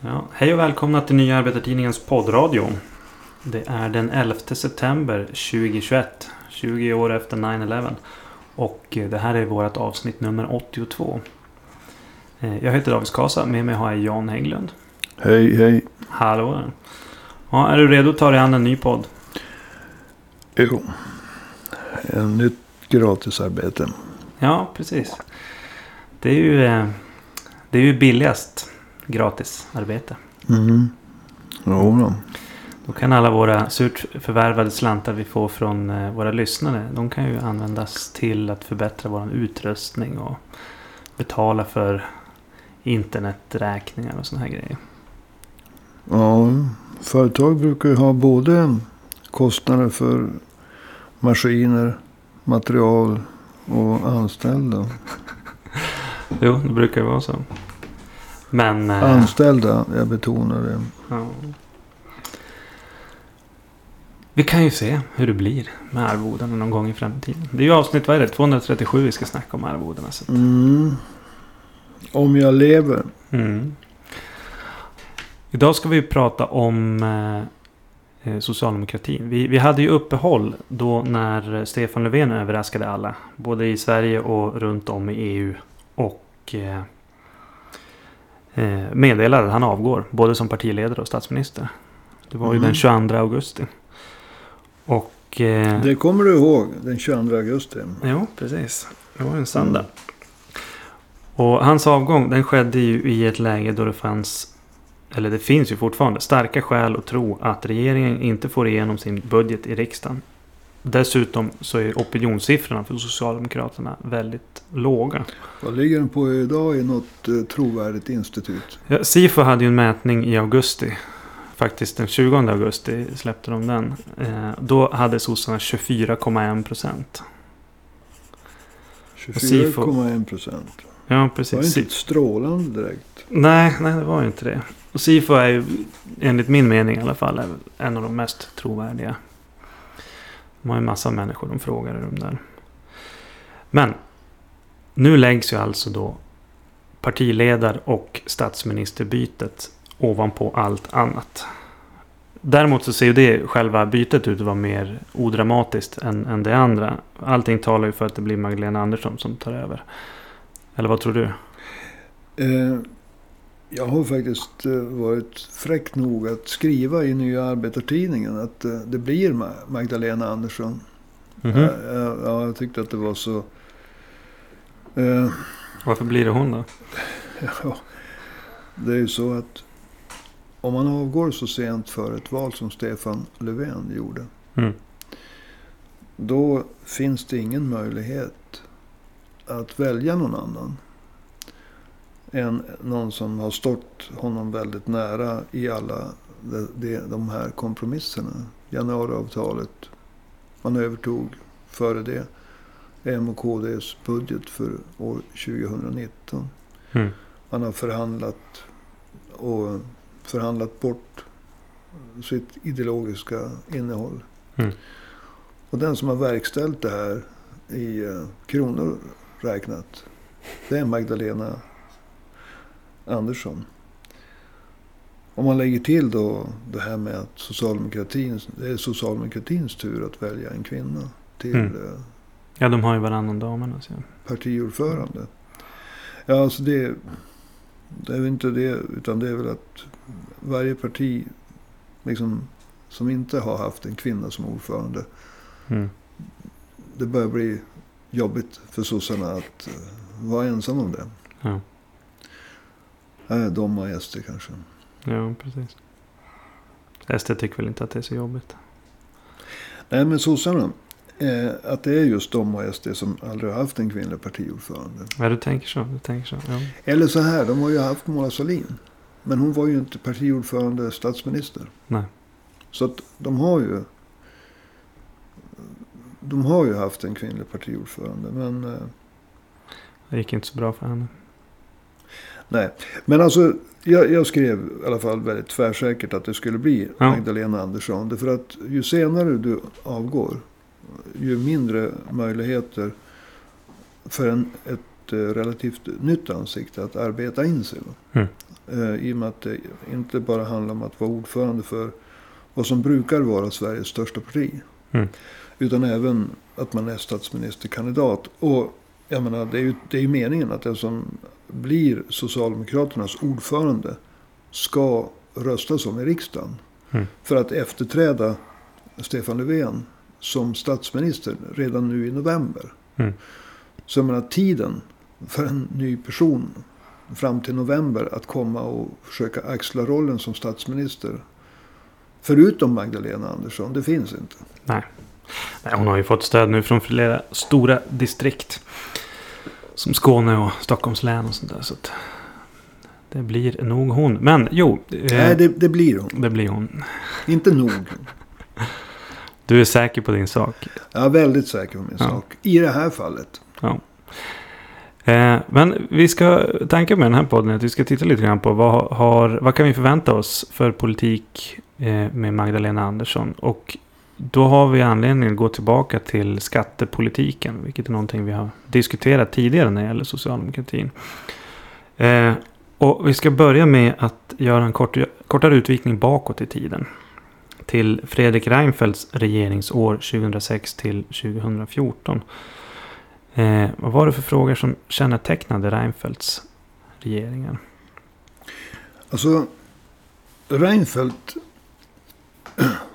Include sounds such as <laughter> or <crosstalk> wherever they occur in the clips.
Ja, hej och välkomna till Nya Arbetartidningens poddradio. Det är den 11 september 2021. 20 år efter 9-11. Och det här är vårt avsnitt nummer 82. Eh, Jag heter David Skasa. Med mig har jag Jan Hägglund. Hej, hej. Hallå där. Ja, är du redo att ta dig an en ny podd? Jo. En nytt gratisarbete. Ja, precis. Det är ju, eh, det är ju billigast gratisarbete. Mm. Jo då. Då kan alla våra surt förvärvade slantar vi får från eh, våra lyssnare. De kan ju användas till att förbättra vår utrustning och betala för interneträkningar och såna här grejer. Ja, företag brukar ju ha både kostnader för maskiner, material och anställda. <laughs> Jo, det brukar ju vara så. Men... eh, Anställda, jag betonar det. ja. Vi kan ju se hur det blir med arvodena någon gång i framtiden. Det är ju avsnitt, vad är det? 237 vi ska snacka om arvodena. Mm. Om jag lever. Mm. Idag ska vi prata om eh, eh, socialdemokratin. Vi, vi hade ju uppehåll då när Stefan Löfven överraskade alla. Både i Sverige och runt om i EU. Och eh, eh, meddelade att han avgår. Både som partiledare och statsminister. Det var ju Mm. den 22 augusti. Och... Eh, Det kommer du ihåg, den 22 augusti. Jo, precis. Det var en söndag. Och hans avgång den skedde ju i ett läge då det fanns, eller det finns ju fortfarande, starka skäl att tro att regeringen inte får igenom sin budget i riksdagen. Dessutom så är opinionssiffrorna för Socialdemokraterna väldigt låga. Vad ligger den på idag i något eh, trovärdigt institut? Ja, Sifo hade ju en mätning i augusti. Faktiskt den 20 augusti släppte de den. Eh, då hade sossarna 24,1 procent. 24,1 procent. Ja, Det var precis. inte strålande direkt. Nej, nej det var ju inte det. Och Sifo är ju enligt min mening i alla fall en av de mest trovärdiga. De har ju massa människor de frågar i de där. Men nu läggs ju alltså då partiledar och statsministerbytet ovanpå allt annat. Däremot så ser ju det själva bytet ut att vara mer odramatiskt än, än det andra. Allting talar ju för att det blir Magdalena Andersson som tar över. Eller vad tror du? Uh, jag har faktiskt eh, varit fräck nog att skriva i Nya Arbetartidningen att eh, det blir Ma- Magdalena Andersson. Mhm. Eh, eh, ja, jag tyckte att det var så... Eh, Varför blir det hon då? <laughs> ja, det är ju så att om man avgår så sent för ett val som Stefan Löfven gjorde. Mm. Då finns det ingen möjlighet att välja någon annan. Än någon som har stått honom väldigt nära i alla de, de, de här kompromisserna. Januariavtalet. Man övertog före det M och KDs budget för år 2019. Mm. Man har förhandlat och förhandlat bort sitt ideologiska innehåll. Mm. Och den som har verkställt det här i eh, kronor räknat. Det är Magdalena Andersson. Om man lägger till då det här med att socialdemokratin, det är socialdemokratins tur att välja en kvinna till Mm. eh, Ja, de har ju varannan damerna. Så. partiordförande. Ja, alltså det, det är väl inte det. Utan det är väl att varje parti liksom, som inte har haft en kvinna som ordförande. Mm. Det börjar bli jobbigt för sossarna att eh, vara ensam om det. Ja. De och SD kanske. ja, precis. SD tycker väl inte att det är så jobbigt. Nej, men sossarna. Eh, att det är just de och SD som aldrig har haft en kvinnlig partiordförande. Ja, du tänker så. Du tänker så. Ja. Eller så här, de har ju haft Mona Sahlin. Men hon var ju inte partiordförande statsminister. Nej. Så att de har ju... De har ju haft en kvinnlig partiordförande. Men eh, Det gick inte så bra för henne. Nej. Men alltså, jag, jag skrev i alla fall väldigt tvärsäkert att det skulle bli Ja. Magdalena Andersson. Därför att ju senare du avgår, ju mindre möjligheter för en, ett eh, relativt nytt ansikte att arbeta in sig. Mm. Eh, I och med att det inte bara handlar om att vara ordförande för vad som brukar vara Sveriges största parti. Mm. Utan även att man är statsministerkandidat. Och jag menar, det är ju det är ju meningen att den som blir Socialdemokraternas ordförande ska röstas om i riksdagen. Mm. För att efterträda Stefan Löfven som statsminister redan nu i november. Mm. Så jag menar tiden för en ny person fram till november att komma och försöka axla rollen som statsminister. Förutom Magdalena Andersson, det finns inte. Nej. Nej, hon har ju fått stöd nu från flera stora distrikt. Som Skåne och Stockholms län och sånt där. Så det blir nog hon. Men jo. Eh, Nej, det, det blir hon. det blir hon. Inte nog. <laughs> Du är säker på din sak. Jag är väldigt säker på min Ja. sak. I det här fallet. Eh, men vi ska, tanken med den här podden är att vi ska titta lite grann på vad, har, vad kan vi förvänta oss för politik eh, med Magdalena Andersson. Och då har vi anledning att gå tillbaka till skattepolitiken. Vilket är någonting vi har diskuterat tidigare när det gäller socialdemokratin. Eh, och vi ska börja med att göra en kort, kortare utvikning bakåt i tiden. Till Fredrik Reinfeldts regeringsår 2006 till 2014. Eh, vad var det för frågor som kännetecknade Reinfeldts regeringar? Alltså, Reinfeldt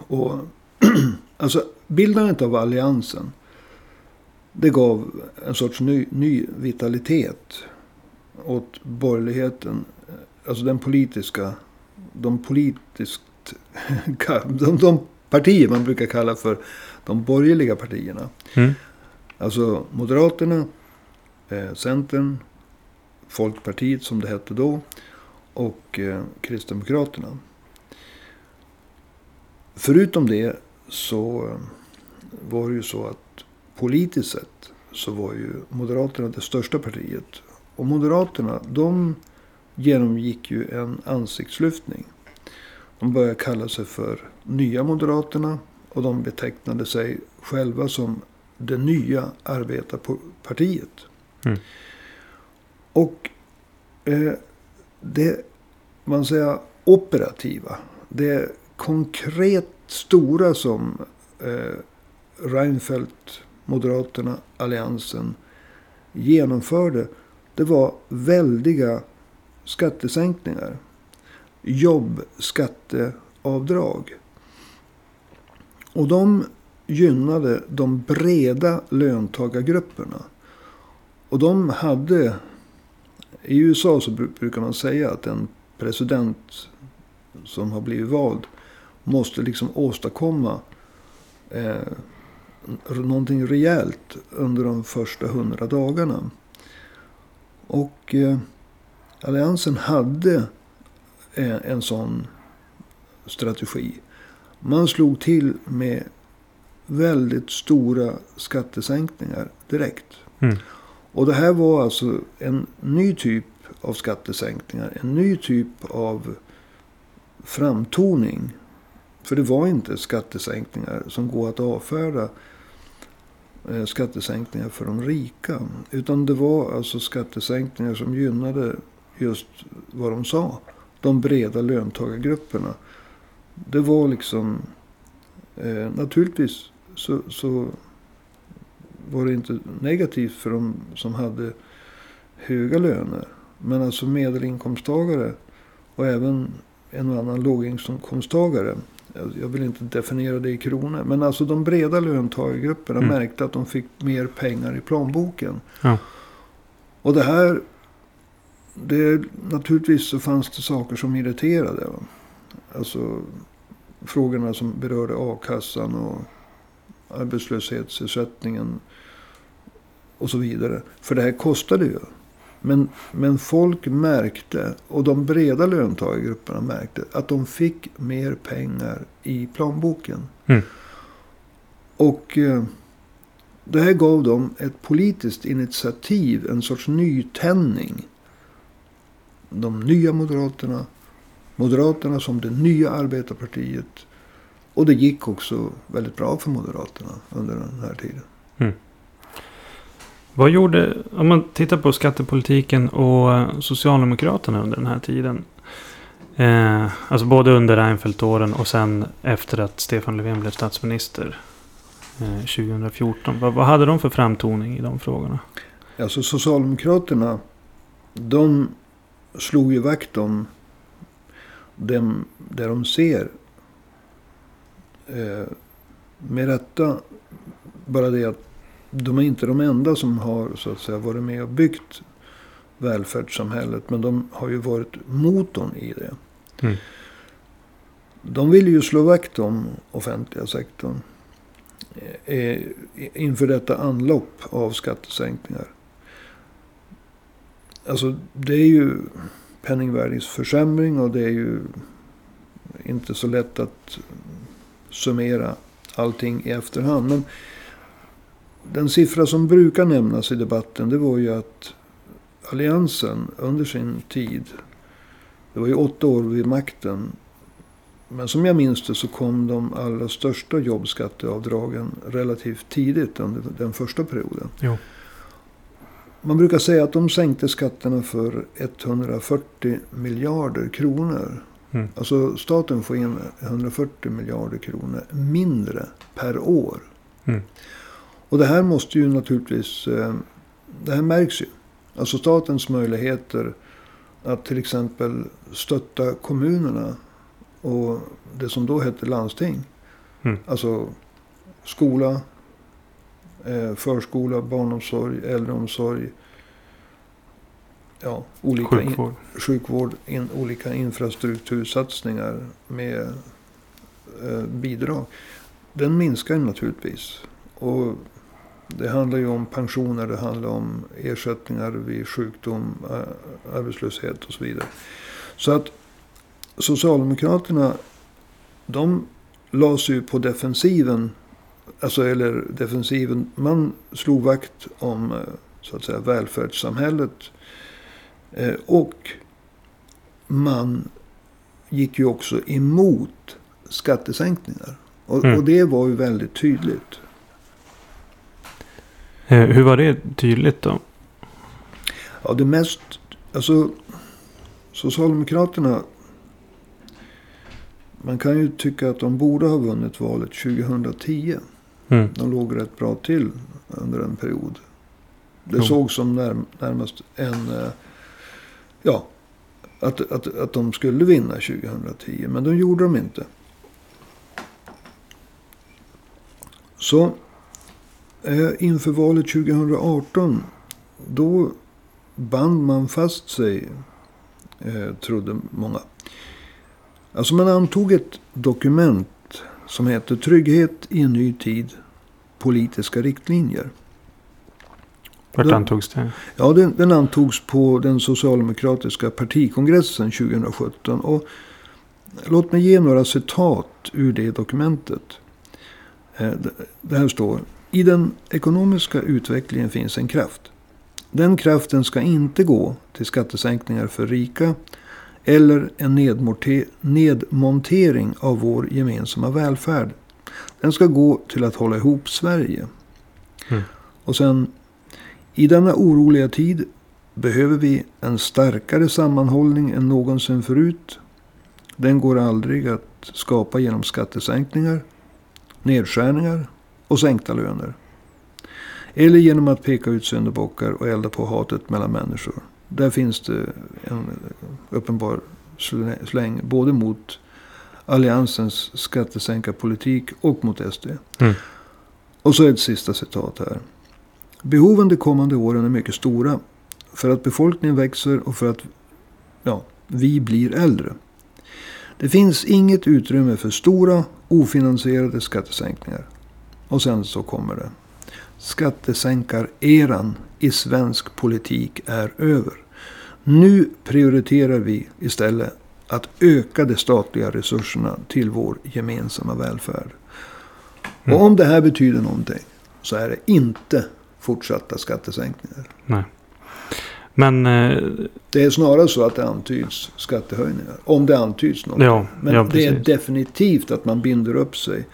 och <clears throat> alltså bildandet av alliansen. Det gav en sorts ny, ny vitalitet åt borgerligheten. Alltså den politiska, de politiskt, <laughs> de, de partier man brukar kalla för de borgerliga partierna. Mm. Alltså Moderaterna, eh, Centern, Folkpartiet som det hette då och eh, Kristdemokraterna. Förutom det så eh, var det ju så att politiskt sett så var ju Moderaterna det största partiet. Och Moderaterna de genomgick ju en ansiktslyftning. De började kalla sig för Nya Moderaterna och de betecknade sig själva som det nya arbetarpartiet. Mm. Och eh, det man säger operativa, det konkret stora som eh, Reinfeldt, Moderaterna, Alliansen genomförde. Det var väldiga skattesänkningar. Jobbskatteavdrag. Och de gynnade de breda löntagargrupperna. Och de hade... I USA så brukar man säga att en president som har blivit vald måste liksom åstadkomma eh, någonting rejält under de första hundra dagarna. Och eh, Alliansen hade en, en sån strategi. Man slog till med väldigt stora skattesänkningar direkt. Mm. Och det här var alltså en ny typ av skattesänkningar. En ny typ av framtoning. För det var inte skattesänkningar som går att avfärda. Eh, skattesänkningar för de rika. Utan det var alltså skattesänkningar som gynnade just vad de sa. De breda löntagargrupperna. Det var liksom... Eh, naturligtvis så, så var det inte negativt för de som hade höga löner. Men alltså medelinkomsttagare och även en och annan låginkomsttagare. Jag jag vill inte definiera det i kronor. Men alltså de breda löntagargrupperna Mm. märkte att de fick mer pengar i plånboken. Ja. Och det här. Det, naturligtvis så fanns det saker som irriterade. Va? Alltså frågorna som berörde a-kassan och arbetslöshetsersättningen. Och så vidare. För det här kostade ju. Men, men folk märkte, och de breda löntagargrupperna märkte, att de fick mer pengar i plånboken. Mm. Och eh, det här gav dem ett politiskt initiativ, en sorts nytändning. De nya Moderaterna, Moderaterna som det nya arbetarpartiet. Och det gick också väldigt bra för Moderaterna under den här tiden. Vad gjorde, om man tittar på skattepolitiken och eh, Socialdemokraterna under den här tiden. Eh, alltså både under Reinfeldt-åren och sen efter att Stefan Löfven blev statsminister. Eh, 2014. Vad, vad hade de för framtoning i de frågorna? Alltså Socialdemokraterna. De slog ju vakt om dem där de ser. Eh, med rätta. Bara det att de är inte de enda som har så att säga varit med och byggt välfärdssamhället. Men de har ju varit motorn i det. Mm. De vill ju slå vakt om offentliga sektorn. Eh, inför detta anlopp av skattesänkningar. Alltså det är ju penningvärdesförsämring och det är ju inte så lätt att summera allting i efterhand. Men den siffra som brukar nämnas i debatten det var ju att alliansen under sin tid, det var ju åtta år vid makten. Men som jag minns det så kom de allra största jobbskatteavdragen relativt tidigt under den första perioden. Jo. Man brukar säga att de sänkte skatterna för 140 miljarder kronor. Mm. Alltså staten får in 140 miljarder kronor mindre per år. Mm. Och det här måste ju naturligtvis, eh, det här märks ju. Alltså statens möjligheter att till exempel stötta kommunerna och det som då hette landsting. Mm. Alltså skola, eh, förskola, barnomsorg, äldreomsorg. Ja, olika in, Sjukvård. sjukvård, in, olika infrastruktursatsningar med eh, bidrag. Den minskar naturligtvis. Och det handlar ju om pensioner, det handlar om ersättningar vid sjukdom, arbetslöshet och så vidare. Så att Socialdemokraterna, de la sig ju på defensiven. Alltså, eller defensiven. Man slog vakt om så att säga välfärdssamhället. Och man gick ju också emot skattesänkningar. Och, Mm. och det var ju väldigt tydligt. Eh, hur var det tydligt då? Ja, det mest... Alltså, Socialdemokraterna... Man kan ju tycka att de borde ha vunnit valet 2010. Mm. De låg rätt bra till under en period. Det Jo. såg som närm, närmast en... eh, Ja, att, att, att de skulle vinna 2010. Men de gjorde de inte. Så inför valet 2018. Då band man fast sig. Eh, trodde många. Alltså man antog ett dokument som heter Trygghet i en ny tid. Politiska riktlinjer. Vart antogs det? Ja, den, den antogs på den socialdemokratiska partikongressen 2017. Och låt mig ge några citat ur det dokumentet. Eh, Det här står. I den ekonomiska utvecklingen finns en kraft. Den kraften ska inte gå till skattesänkningar för rika eller en nedmonte- nedmontering av vår gemensamma välfärd. Den ska gå till att hålla ihop Sverige. Mm. Och sen i denna oroliga tid behöver vi en starkare sammanhållning än någonsin förut. Den går aldrig att skapa genom skattesänkningar, nedskärningar och sänkta löner. Eller genom att peka ut syndabockar och elda på hatet mellan människor. Där finns det en uppenbar slä- släng både mot Alliansens skattesänkarpolitik och mot SD. Mm. Och så ett sista citat här. Behoven de kommande åren är mycket stora. För att befolkningen växer och för att ja, vi blir äldre. Det finns inget utrymme för stora ofinansierade skattesänkningar. Och sen så kommer det. Skattesänkareran i svensk politik är över. Nu prioriterar vi istället att öka de statliga resurserna till vår gemensamma välfärd. Mm. Och om det här betyder någonting så är det inte fortsatta skattesänkningar. Nej. Men eh, Det är snarare så att det antyds skattehöjningar. Om det antyds något. ja, Men ja, det är definitivt att man binder upp sig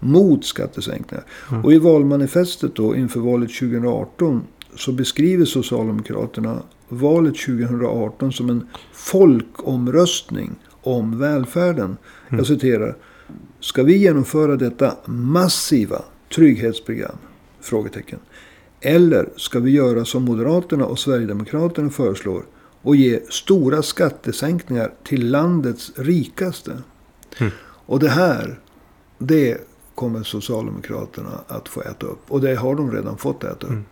mot skattesänkningar. Mm. Och i valmanifestet då inför valet 2018 så beskriver Socialdemokraterna valet 2018 som en folkomröstning om välfärden. Mm. Jag citerar. Ska vi genomföra detta massiva trygghetsprogram? Frågetecken. Eller ska vi göra som Moderaterna och Sverigedemokraterna föreslår och ge stora skattesänkningar till landets rikaste? Mm. Och det här, det kommer Socialdemokraterna att få äta upp. Och det har de redan fått äta upp. Mm.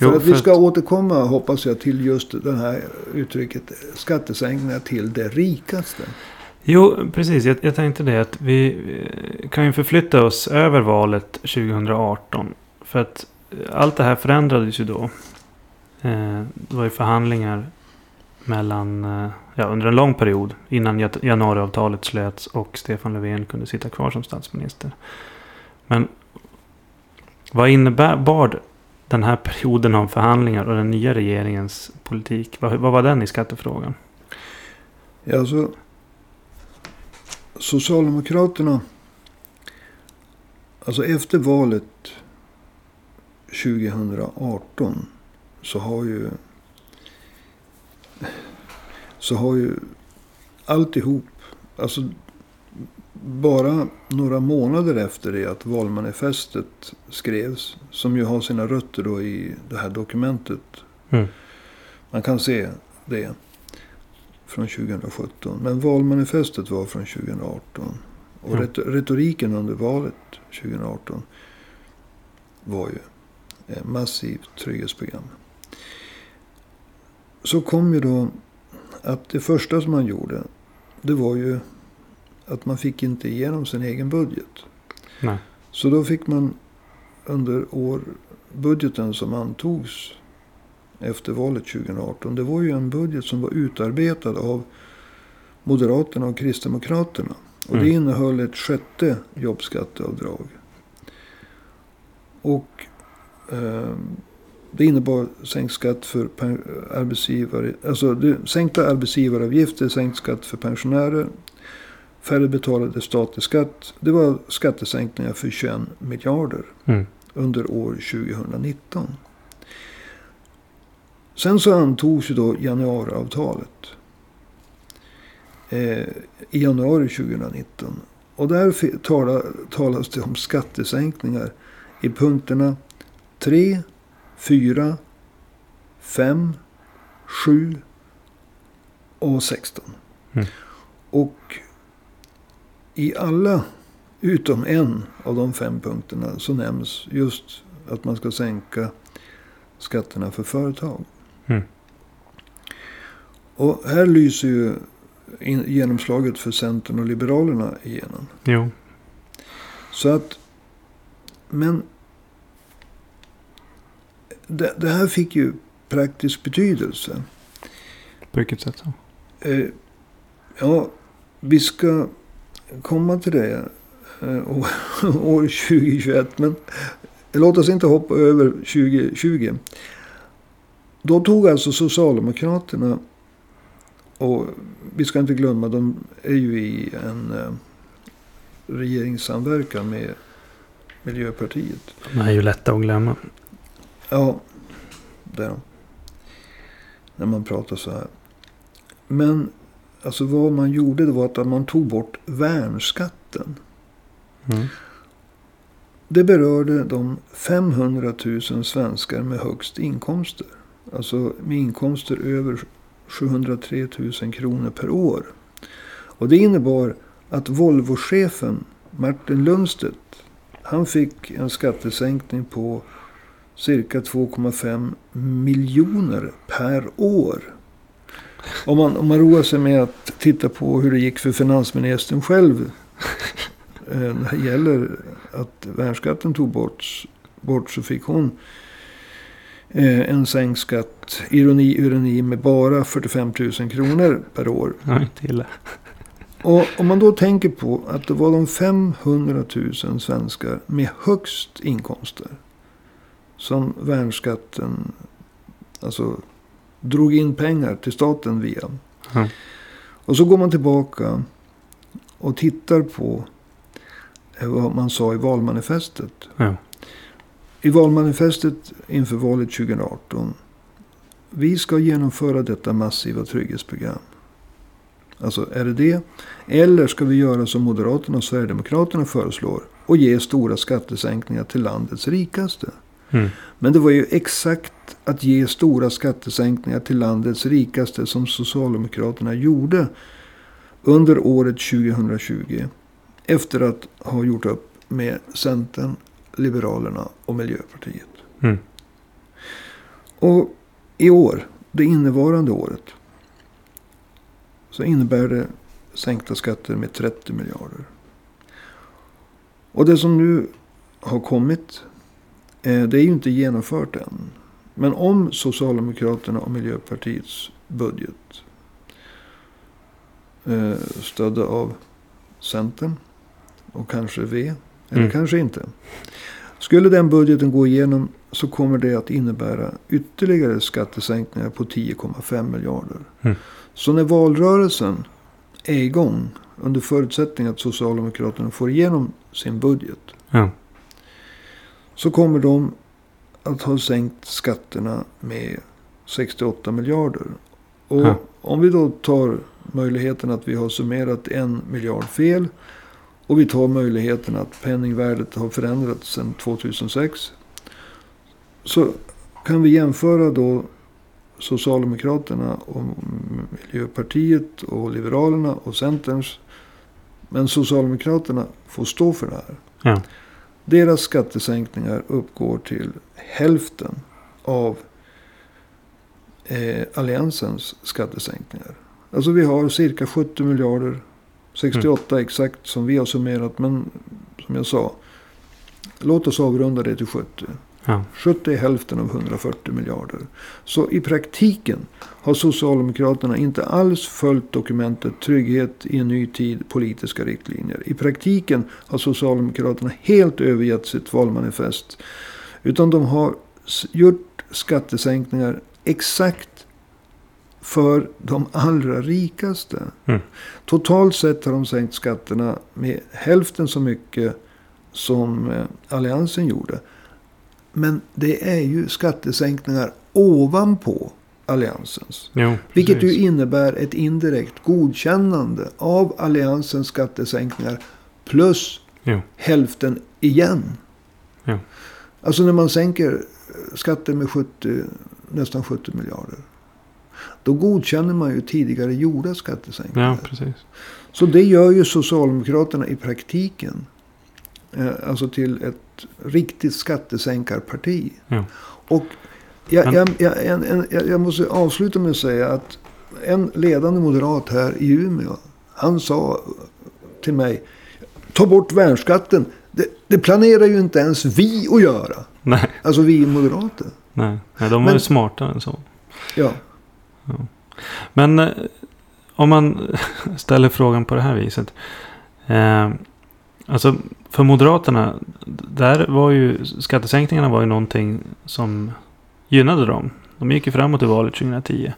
För Jo, att vi för ska återkomma, hoppas jag, till just det här uttrycket skattesänkningar till det rikaste. Jo, precis. Jag, jag tänkte det att vi eh, kan ju förflytta oss över valet 2018. För att eh, allt det här förändrades ju då. Eh, det var ju förhandlingar mellan, ja, under en lång period innan januariavtalet slöts och Stefan Löfven kunde sitta kvar som statsminister. Men vad innebär den här perioden av förhandlingar och den nya regeringens politik? Vad, vad var den i skattefrågan? Ja, alltså, Socialdemokraterna, alltså efter valet 2018 så har ju så har ju alltihop, alltså bara några månader efter det att valmanifestet skrevs, som ju har sina rötter då i det här dokumentet. Mm. Man kan se det från 2017. Men valmanifestet var från 2018. Och ret- retoriken under valet 2018 var ju massivt trygghetsprogram. Så kom ju då att det första som man gjorde, det var ju att man fick inte igenom sin egen budget. Nej. Så då fick man under år, budgeten som antogs efter valet 2018. Det var ju en budget som var utarbetad av Moderaterna och Kristdemokraterna. Och det Mm. innehöll ett sjätte jobbskatteavdrag. Och eh, det innebar sänkt skatt för arbetsgivare. Alltså det, sänkta arbetsgivaravgifter, sänkt skatt för pensionärer. Färre betalade statlig skatt. Det var skattesänkningar för 21 miljarder Mm. under år 2019. Sen så antogs ju då januariavtalet. Eh, I januari 2019. Och där tala, talas det om skattesänkningar i punkterna 3, 4, 5, 7 och 16. Mm. Och i alla utom en av de fem punkterna så nämns just att man ska sänka skatterna för företag. Mm. Och här lyser ju genomslaget för Centern och Liberalerna igenom. Jo. Så att, men det, det här fick ju praktisk betydelse. På vilket sätt så? Eh, ja, vi ska komma till det eh, <laughs> år, år 2021. Men låt oss inte hoppa över 2020. Då tog alltså Socialdemokraterna, och vi ska inte glömma, de är ju i en eh, regeringssamverkan med Miljöpartiet. De är ju lätta att glömma. Ja, det är de. När man pratar så här. Men alltså vad man gjorde det var att man tog bort värnskatten. Mm. Det berörde de 500 000 svenskar med högst inkomster. Alltså med inkomster över 703 000 kronor per år. Och det innebar att Volvo-chefen Martin Lundstedt. Han fick en skattesänkning på cirka 2,5 miljoner per år. Om man, om man roar sig med att titta på hur det gick för finansministern själv. <laughs> eh, När det gäller att värnskatten tog bort, bort så fick hon eh, en sänkt skatt, ironi, ironi, med bara 45 000 kronor per år. Ja, inte illa. <laughs> Och om man då tänker på att det var de 500 000 svenskar med högst inkomster. Som värnskatten alltså drog in pengar till staten via. Ja. Och så går man tillbaka och tittar på eh, vad man sa i valmanifestet. Ja. I valmanifestet inför valet 2018. Vi ska genomföra detta massiva trygghetsprogram. Alltså är det det? Eller ska vi göra som Moderaterna och Sverigedemokraterna föreslår och ge stora skattesänkningar till landets rikaste? Mm. Men det var ju exakt att ge stora skattesänkningar till landets rikaste som Socialdemokraterna gjorde under året 2020. Efter att ha gjort upp med Centern, Liberalerna och Miljöpartiet. Mm. Och i år, det innevarande året. Så innebär det sänkta skatter med 30 miljarder. Och det som nu har kommit. Eh, Det är ju inte genomfört än. Men om Socialdemokraterna och Miljöpartiets budget. eh, Stödda av Centern. Och kanske V. Eller Mm. kanske inte. Skulle den budgeten gå igenom så kommer det att innebära ytterligare skattesänkningar på 10,5 miljarder. Mm. Så när valrörelsen är igång, under förutsättning att Socialdemokraterna får igenom sin budget, Ja. Så kommer de att ha sänkt skatterna med 68 miljarder. Och Ja. om vi då tar möjligheten att vi har summerat en miljard fel. Och vi tar möjligheten att penningvärdet har förändrats sedan 2006. Så kan vi jämföra då Socialdemokraterna och Miljöpartiet och Liberalerna och Centerns. Men Socialdemokraterna får stå för det här. Ja. Deras skattesänkningar uppgår till hälften av eh, Alliansens skattesänkningar. Alltså vi har cirka 70 miljarder. 68 exakt som vi har summerat. Men som jag sa. Låt oss avrunda det till 70. Ja. 70 är hälften av 140 miljarder. Så i praktiken har Socialdemokraterna inte alls följt dokumentet Trygghet i en ny tid, politiska riktlinjer. I praktiken har Socialdemokraterna helt övergett sitt valmanifest. Utan de har gjort skattesänkningar exakt för de allra rikaste. Mm. Totalt sett har de sänkt skatterna med hälften så mycket som eh, Alliansen gjorde. Men det är ju skattesänkningar ovanpå Alliansens. Jo, Vilket ju innebär ett indirekt godkännande av Alliansens skattesänkningar. Plus Jo. hälften igen. Ja. Alltså när man sänker skatten med 70, nästan 70 miljarder. Då godkänner man ju tidigare gjorda skattesänkningar. Ja. Så det gör ju Socialdemokraterna i praktiken. Eh, alltså till ett riktigt skattesänkarparti. Ja. Och jag, jag, jag, en, en, jag, måste avsluta med att säga att en ledande moderat här i Umeå. Han sa till mig. Ta bort värnskatten. Det, det planerar ju inte ens vi att göra. Nej, Alltså vi moderater. nej. nej de var Men- ju smartare än så. Ja. Men eh, om man <laughs> ställer frågan på det här viset. Eh, alltså för Moderaterna. Där var ju skattesänkningarna var ju någonting som gynnade dem. De gick ju framåt i valet 2010.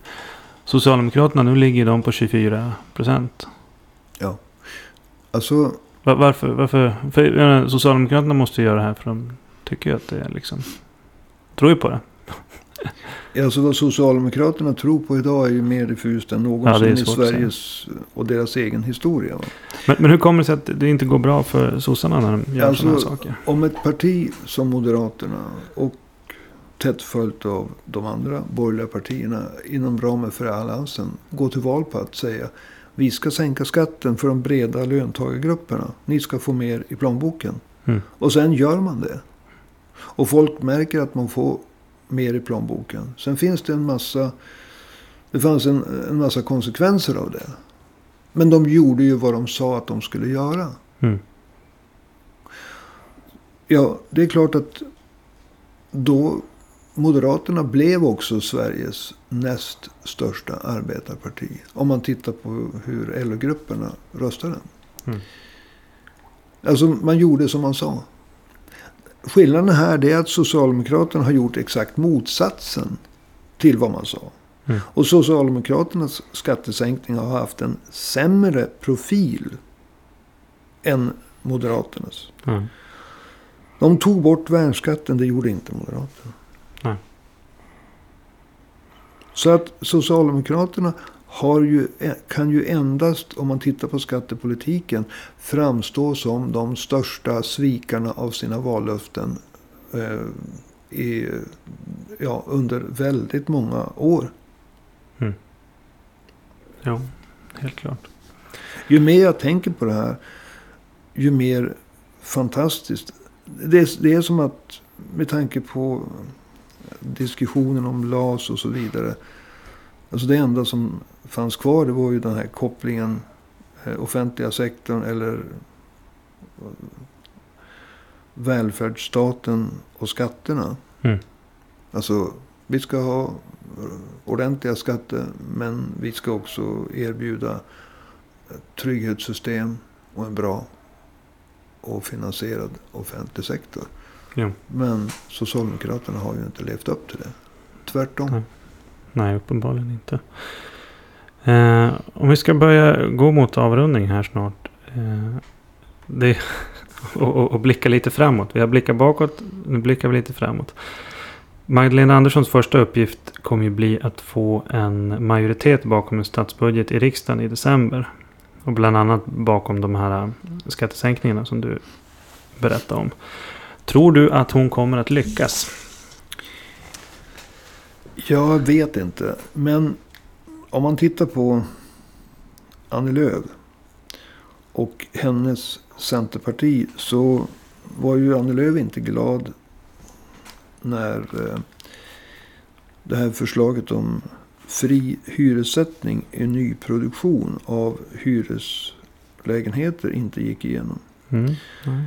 Socialdemokraterna nu ligger de på 24 procent. Alltså Varför? varför? För Socialdemokraterna måste göra det här för de tycker ju att det är liksom. Tror ju på det. Alltså vad Socialdemokraterna tror på idag är ju mer diffust än Ja, någonsin är i. Sveriges och deras egen historia. Men, men hur kommer det sig att det inte går bra för sossarna när de gör Alltså, sådana här saker? Om ett parti som Moderaterna och tätt följt av de andra borgerliga partierna inom ramen för alliansen går till val på att säga vi ska sänka skatten för de breda löntagargrupperna. Ni ska få mer i plånboken. Mm. Och sen gör man det. Och folk märker att man får mer i plånboken. Sen finns det en massa... Det fanns en, en massa konsekvenser av det. Men de gjorde ju vad de sa att de skulle göra. Mm. Ja, det är klart att då Moderaterna blev också Sveriges näst största arbetarparti. Om man tittar på hur LO-grupperna röstade. Mm. Alltså man gjorde som man sa. Skillnaden här är att Socialdemokraterna har gjort exakt motsatsen till vad man sa. Mm. Och Socialdemokraternas skattesänkning har haft en sämre profil än Moderaternas. Mm. De tog bort värnskatten, det gjorde inte Moderaterna. Nej. Så att Socialdemokraterna ju, kan ju endast, om man tittar på skattepolitiken, framstå som de största svikarna av sina vallöften eh, i, ja, under väldigt många år. Mm. Ja, helt klart. Ju mer jag tänker på det här, ju mer fantastiskt. Det är, det är som att, med tanke på diskussionen om LAS och så vidare. Alltså det enda som fanns kvar det var ju den här kopplingen eh, offentliga sektorn eller eh, välfärdsstaten och skatterna. Mm. Alltså vi ska ha ordentliga skatter men vi ska också erbjuda ett trygghetssystem och en bra och finansierad offentlig sektor. Ja. Men Socialdemokraterna har ju inte levt upp till det. Tvärtom. Nej. Nej, uppenbarligen inte. Eh, om vi ska börja gå mot avrundning här snart. Eh, det, <laughs> och, och, och, blicka lite framåt. Vi har blickat bakåt, nu blickar vi lite framåt. Magdalena Anderssons första uppgift kommer ju bli att få en majoritet bakom en statsbudget i riksdagen i december. Och bland annat bakom de här eh, skattesänkningarna som du berättade om. Tror du att hon kommer att lyckas? Jag vet inte. Men om man tittar på Annie Lööf och hennes Centerparti så var ju Annie Lööf inte glad när eh, det här förslaget om fri hyressättning i nyproduktion av hyreslägenheter inte gick igenom. Mm. Mm.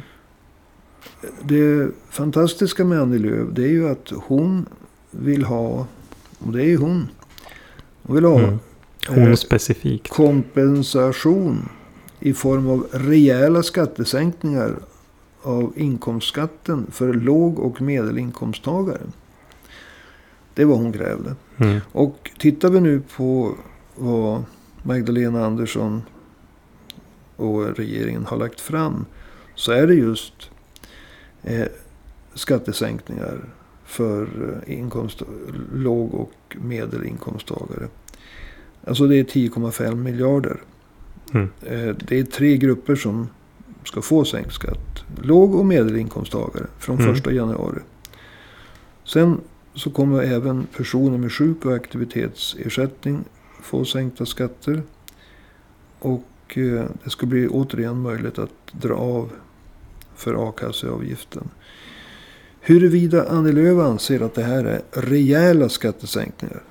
Det fantastiska med Annie Lööf det är ju att hon vill ha, och det är ju hon. Hon vill ha mm. hon eh, specifikt. kompensation i form av rejäla skattesänkningar av inkomstskatten för låg och medelinkomsttagare. Det var hon krävde. Mm. Och tittar vi nu på vad Magdalena Andersson och regeringen har lagt fram. Så är det just eh, skattesänkningar för eh, inkomst, låg och medelinkomsttagare. Alltså det är 10,5 miljarder. Mm. Eh, det är tre grupper som ska få sänkt skatt. Låg och medelinkomsttagare från mm. januari. Sen så kommer även personer med sjuk och aktivitetsersättning få sänkta skatter. Och eh, det ska bli återigen möjligt att dra av för a-kasseavgiften. Huruvida Annie Lööf anser att det här är rejäla skattesänkningar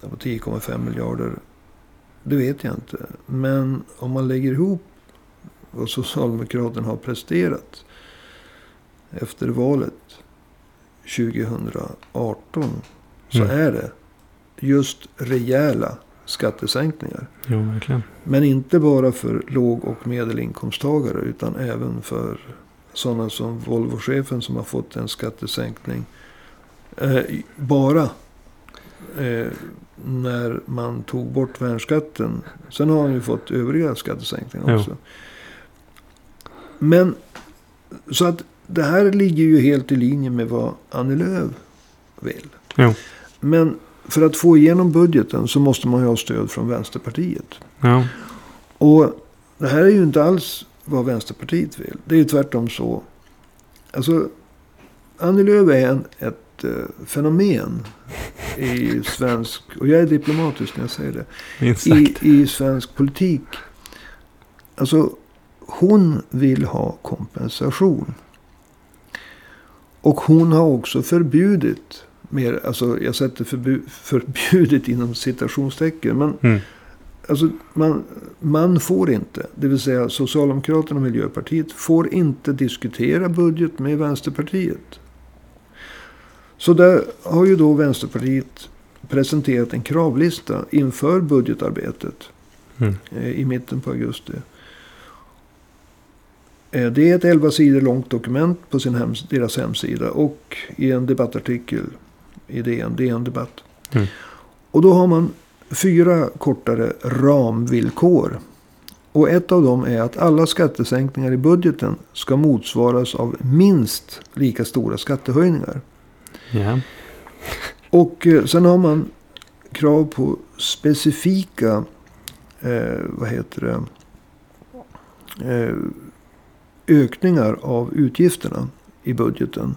på 10,5 miljarder. Det vet jag inte. Men om man lägger ihop vad Socialdemokraterna har presterat efter valet 2018. Så mm. är det just rejäla skattesänkningar. Jo, verkligen. Men inte bara för låg och medelinkomsttagare utan även för sådana som Volvo-chefen som har fått en skattesänkning. Eh, bara eh, när man tog bort värnskatten. Sen har han ju fått övriga skattesänkningar också. Jo. Men så att det här ligger ju helt i linje med vad Annie Lööf vill. Jo. Men för att få igenom budgeten så måste man ju ha stöd från Vänsterpartiet. Ja. Och det här är ju inte alls vad Vänsterpartiet vill. Det är ju tvärtom så. Alltså, Annie Lööf är en, ett uh, fenomen i svensk, och jag är diplomatisk när jag säger det. I, I svensk politik. Alltså, hon vill ha kompensation. Och hon har också förbjudit, mer, alltså jag sätter förbu, förbjudit inom citationstecken. Men mm. Alltså man, man får inte, det vill säga Socialdemokraterna och Miljöpartiet får inte diskutera budget med Vänsterpartiet. Så där har ju då Vänsterpartiet presenterat en kravlista inför budgetarbetet. Mm. Eh, I mitten på augusti. Eh, det är ett 11 sidor långt dokument på sin hems deras hemsida. Och i en debattartikel i DN, DN Debatt. Mm. Och då har man fyra kortare ramvillkor. Och ett av dem är att alla skattesänkningar i budgeten ska motsvaras av minst lika stora skattehöjningar. Yeah. Och eh, sen har man krav på specifika, eh, vad heter det, eh, ökningar av utgifterna i budgeten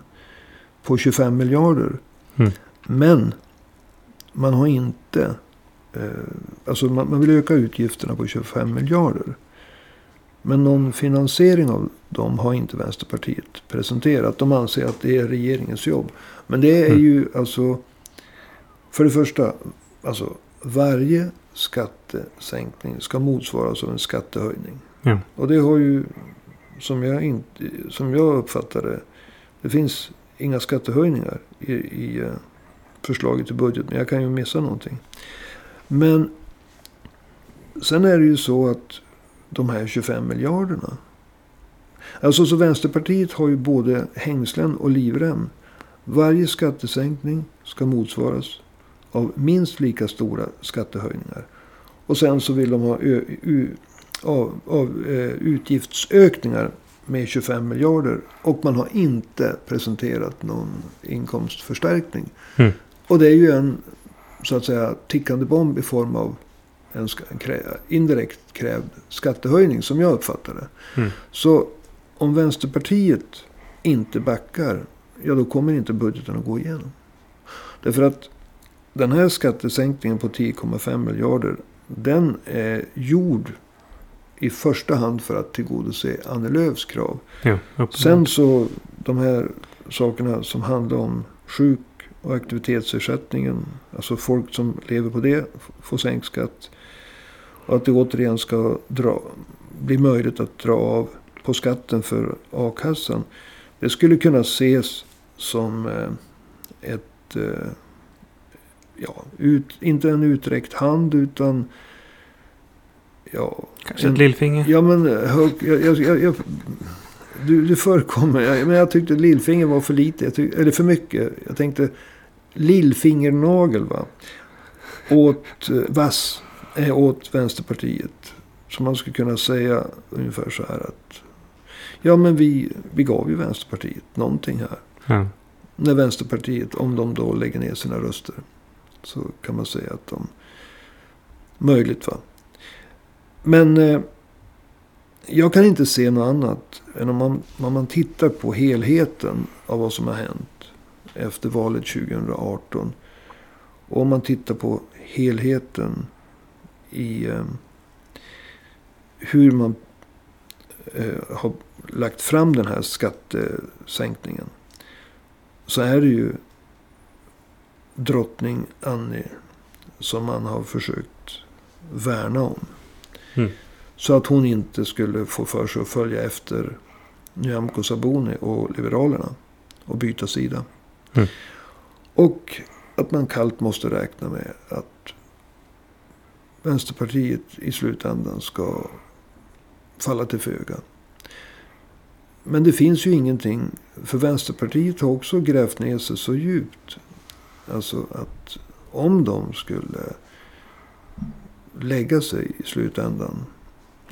på 25 miljarder. Mm. Men man har inte, alltså man, man vill öka utgifterna på 25 miljarder. Men någon finansiering av dem har inte Vänsterpartiet presenterat. De anser att det är regeringens jobb. Men det är Mm. ju alltså, för det första, alltså varje skattesänkning ska motsvaras av en skattehöjning. Ja. Och det har ju, som jag, inte, som jag uppfattar det, det finns inga skattehöjningar i, i eh, förslaget till budget. Men jag kan ju missa någonting. Men sen är det ju så att de här 25 miljarderna. Alltså så Vänsterpartiet har ju både hängslen och livrem. Varje skattesänkning ska motsvaras av minst lika stora skattehöjningar. Och sen så vill de ha av, av, eh, utgiftsökningar med 25 miljarder. Och man har inte presenterat någon inkomstförstärkning. Mm. Och det är ju en så att säga tickande bomb i form av en, indirekt krävd skattehöjning som jag uppfattar det. Mm. Så om Vänsterpartiet inte backar, ja då kommer inte budgeten att gå igenom. Därför att den här skattesänkningen på 10,5 miljarder, den är gjord i första hand för att tillgodose Annie Lööfs krav. Ja. Sen så de här sakerna som handlar om sjuk och aktivitetsersättningen. Alltså folk som lever på det får sänkt skatt. Och att det återigen ska dra, bli möjligt att dra av på skatten för a-kassan. Det skulle kunna ses som eh, ett, eh, ja, ut, inte en uträckt hand utan, ja, Kanske en- ett lillfinger. Ja men eh, hög, jag, jag, jag, du, det förekommer. Jag, men jag tyckte lillfinger var för lite. Tyck, eller för mycket. Jag tänkte lillfingernagel va. Åt eh, vass. Eh, åt Vänsterpartiet. Så man skulle kunna säga ungefär så här att. Ja men vi, vi gav ju Vänsterpartiet någonting här. Ja. När Vänsterpartiet, om de då lägger ner sina röster. Så kan man säga att de... Möjligt va. Men eh, jag kan inte se något annat än om man, om man tittar på helheten av vad som har hänt efter valet 2018. Och om man tittar på helheten i eh, hur man eh, har lagt fram den här skattesänkningen. Så är det ju drottning Annie som man har försökt värna om. Mm. Så att hon inte skulle få för sig att följa efter Nyamko Sabuni och Liberalerna. Och byta sida. Mm. Och att man kallt måste räkna med att Vänsterpartiet i slutändan ska falla till föga. Men det finns ju ingenting. För Vänsterpartiet har också grävt ner sig så djupt. Alltså att om de skulle lägga sig i slutändan.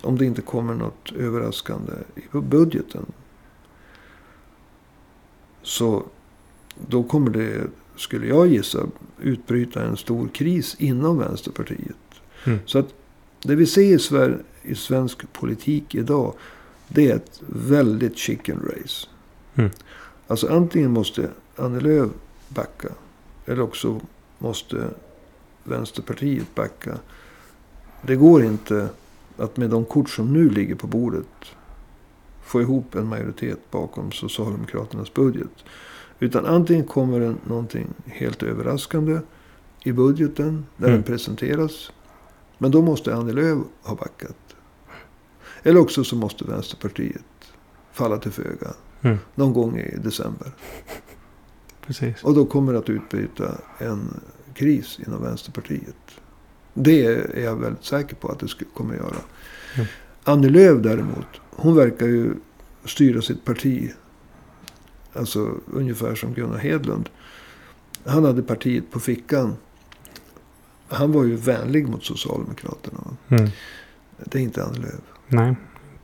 Om det inte kommer något överraskande i budgeten. Så då kommer det, skulle jag gissa, utbryta en stor kris inom Vänsterpartiet. Mm. Så att det vi ser i, Sver- i svensk politik idag. Det är ett väldigt chicken race. Mm. Alltså antingen måste Annie Lööf backa. Eller också måste Vänsterpartiet backa. Det går inte att med de kort som nu ligger på bordet få ihop en majoritet bakom Socialdemokraternas budget. Utan antingen kommer det någonting helt överraskande i budgeten när Mm. den presenteras. Men då måste Annie Lööf ha backat. Eller också så måste Vänsterpartiet falla till föga Mm. någon gång i december. <laughs> Precis. Och då kommer det att utbryta en kris inom Vänsterpartiet. Det är jag väldigt säker på att det kommer att göra. Ja. Annie Lööf däremot, hon verkar ju styra sitt parti. Alltså ungefär som Gunnar Hedlund. Han hade partiet på fickan. Han var ju vänlig mot Socialdemokraterna. Mm. Det är inte Annie Lööf. Nej.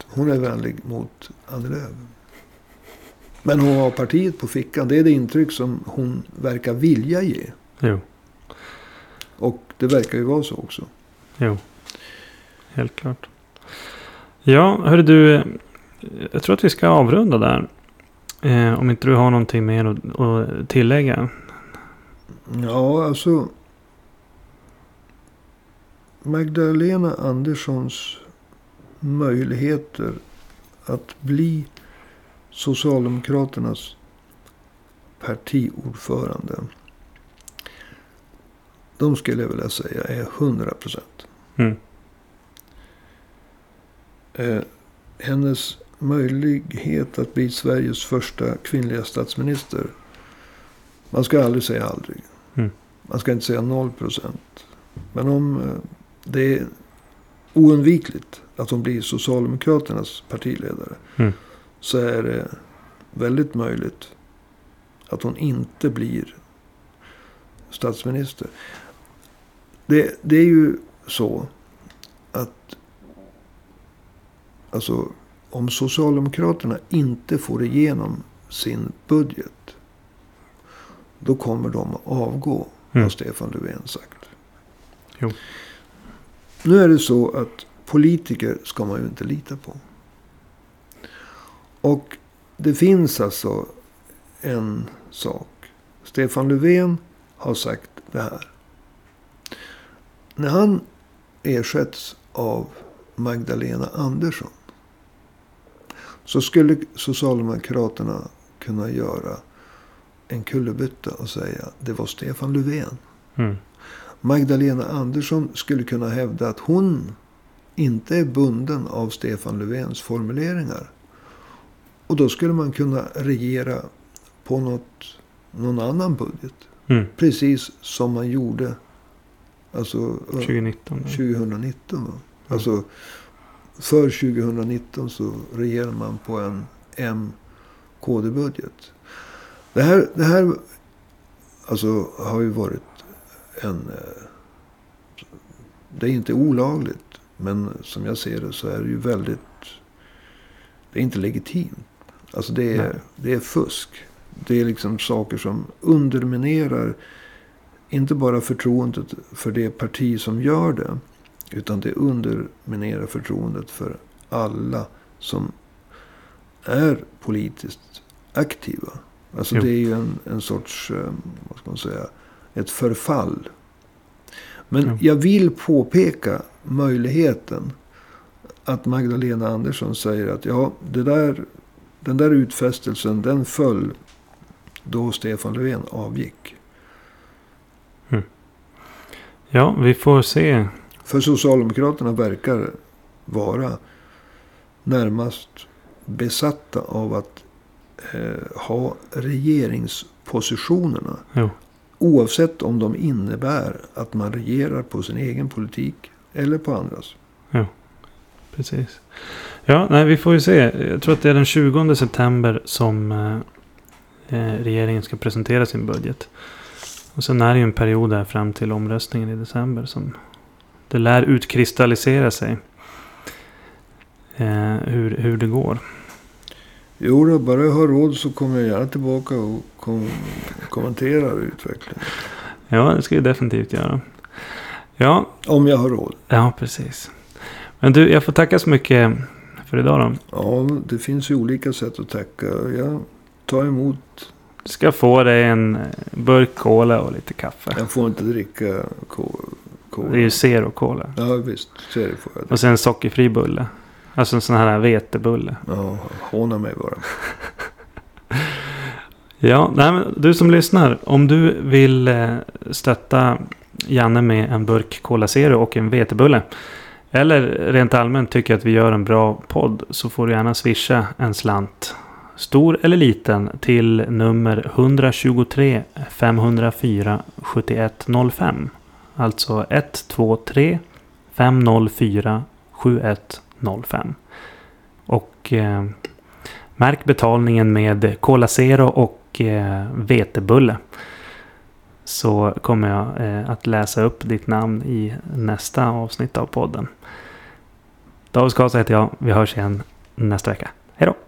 Hon är vänlig mot Annie Lööf. Men hon har partiet på fickan. Det är det intryck som hon verkar vilja ge. Jo. Och det verkar ju vara så också. Jo, helt klart. Ja, hörru du. Jag tror att vi ska avrunda där. Eh, om inte du har någonting mer att, att tillägga. Ja, alltså. Magdalena Anderssons möjligheter att bli Socialdemokraternas partiordförande. De skulle jag vilja säga är 100 procent. Mm. Eh, hennes möjlighet att bli Sveriges första kvinnliga statsminister. Man ska aldrig säga aldrig. Mm. Man ska inte säga noll procent. Men om eh, det är oundvikligt att hon blir Socialdemokraternas partiledare. Mm. Så är det väldigt möjligt att hon inte blir statsminister. Det, det är ju så att alltså, om Socialdemokraterna inte får igenom sin budget. Då kommer de att avgå, Mm. har Stefan Löfven sagt. Jo. Nu är det så att politiker ska man ju inte lita på. Och det finns alltså en sak. Stefan Löfven har sagt det här. När han ersätts av Magdalena Andersson. Så skulle Socialdemokraterna kunna göra en kullerbytta och säga det var Stefan Löfven. Mm. Magdalena Andersson skulle kunna hävda att hon inte är bunden av Stefan Löfvens formuleringar. Och då skulle man kunna regera på något, någon annan budget. Mm. Precis som man gjorde alltså, 2019. då. 2019. Va? Alltså, för 2019 så regerar man på en M-KD-budget. Det här, det här alltså, har ju varit en... eh, Det är inte olagligt. Men som jag ser det så är det ju väldigt... Det är inte legitimt. Alltså det Nej. är, det är fusk. Det är liksom saker som underminerar inte bara förtroendet för det parti som gör det. Utan det underminerar förtroendet för alla som är politiskt aktiva. Alltså Jo. det är ju en, en sorts, eh, vad ska man säga, ett förfall. Men Jo. jag vill påpeka möjligheten att Magdalena Andersson säger att ja, det där, den där utfästelsen den föll då Stefan Löfven avgick. Ja, vi får se. För Socialdemokraterna verkar vara närmast besatta av att eh, ha regeringspositionerna. Jo. Oavsett om de innebär att man regerar på sin egen politik eller på andras. Precis. Ja, nej, vi får ju se. Jag tror att det är den 20 september som eh, eh, regeringen ska presentera sin budget. Och sen är det ju en period där fram till omröstningen i december som det lär utkristallisera sig. Eh, hur, hur det går. Jo, då, bara jag har råd så kommer jag gärna tillbaka och kom, kommenterar utvecklingen. Ja, det ska vi definitivt göra. Ja, Om jag har råd. ja precis. Men du, jag får tacka så mycket för idag då. Ja, det finns ju olika sätt att tacka. Jag tar emot. Du ska få dig en burk cola och lite kaffe. Jag får inte dricka ko- cola. Det är ju zero cola. Ja, visst. Får jag. Och sen en sockerfri bulle. Alltså en sån här vetebulle. Ja, håna mig bara. <laughs> Ja, nej, men du som lyssnar. Om du vill eh, stötta Janne med en burk Cola Zero och en vetebulle. Eller rent allmänt tycker att vi gör en bra podd. Så får du gärna swisha en slant. Stor eller liten till nummer 123 504 7105. Alltså 123 504 7105. Och eh, märk betalningen med Cola Zero och eh, vetebulle. Så kommer jag eh, att läsa upp ditt namn i nästa avsnitt av podden. David Skasa heter jag. Vi hörs igen nästa vecka. Hej då!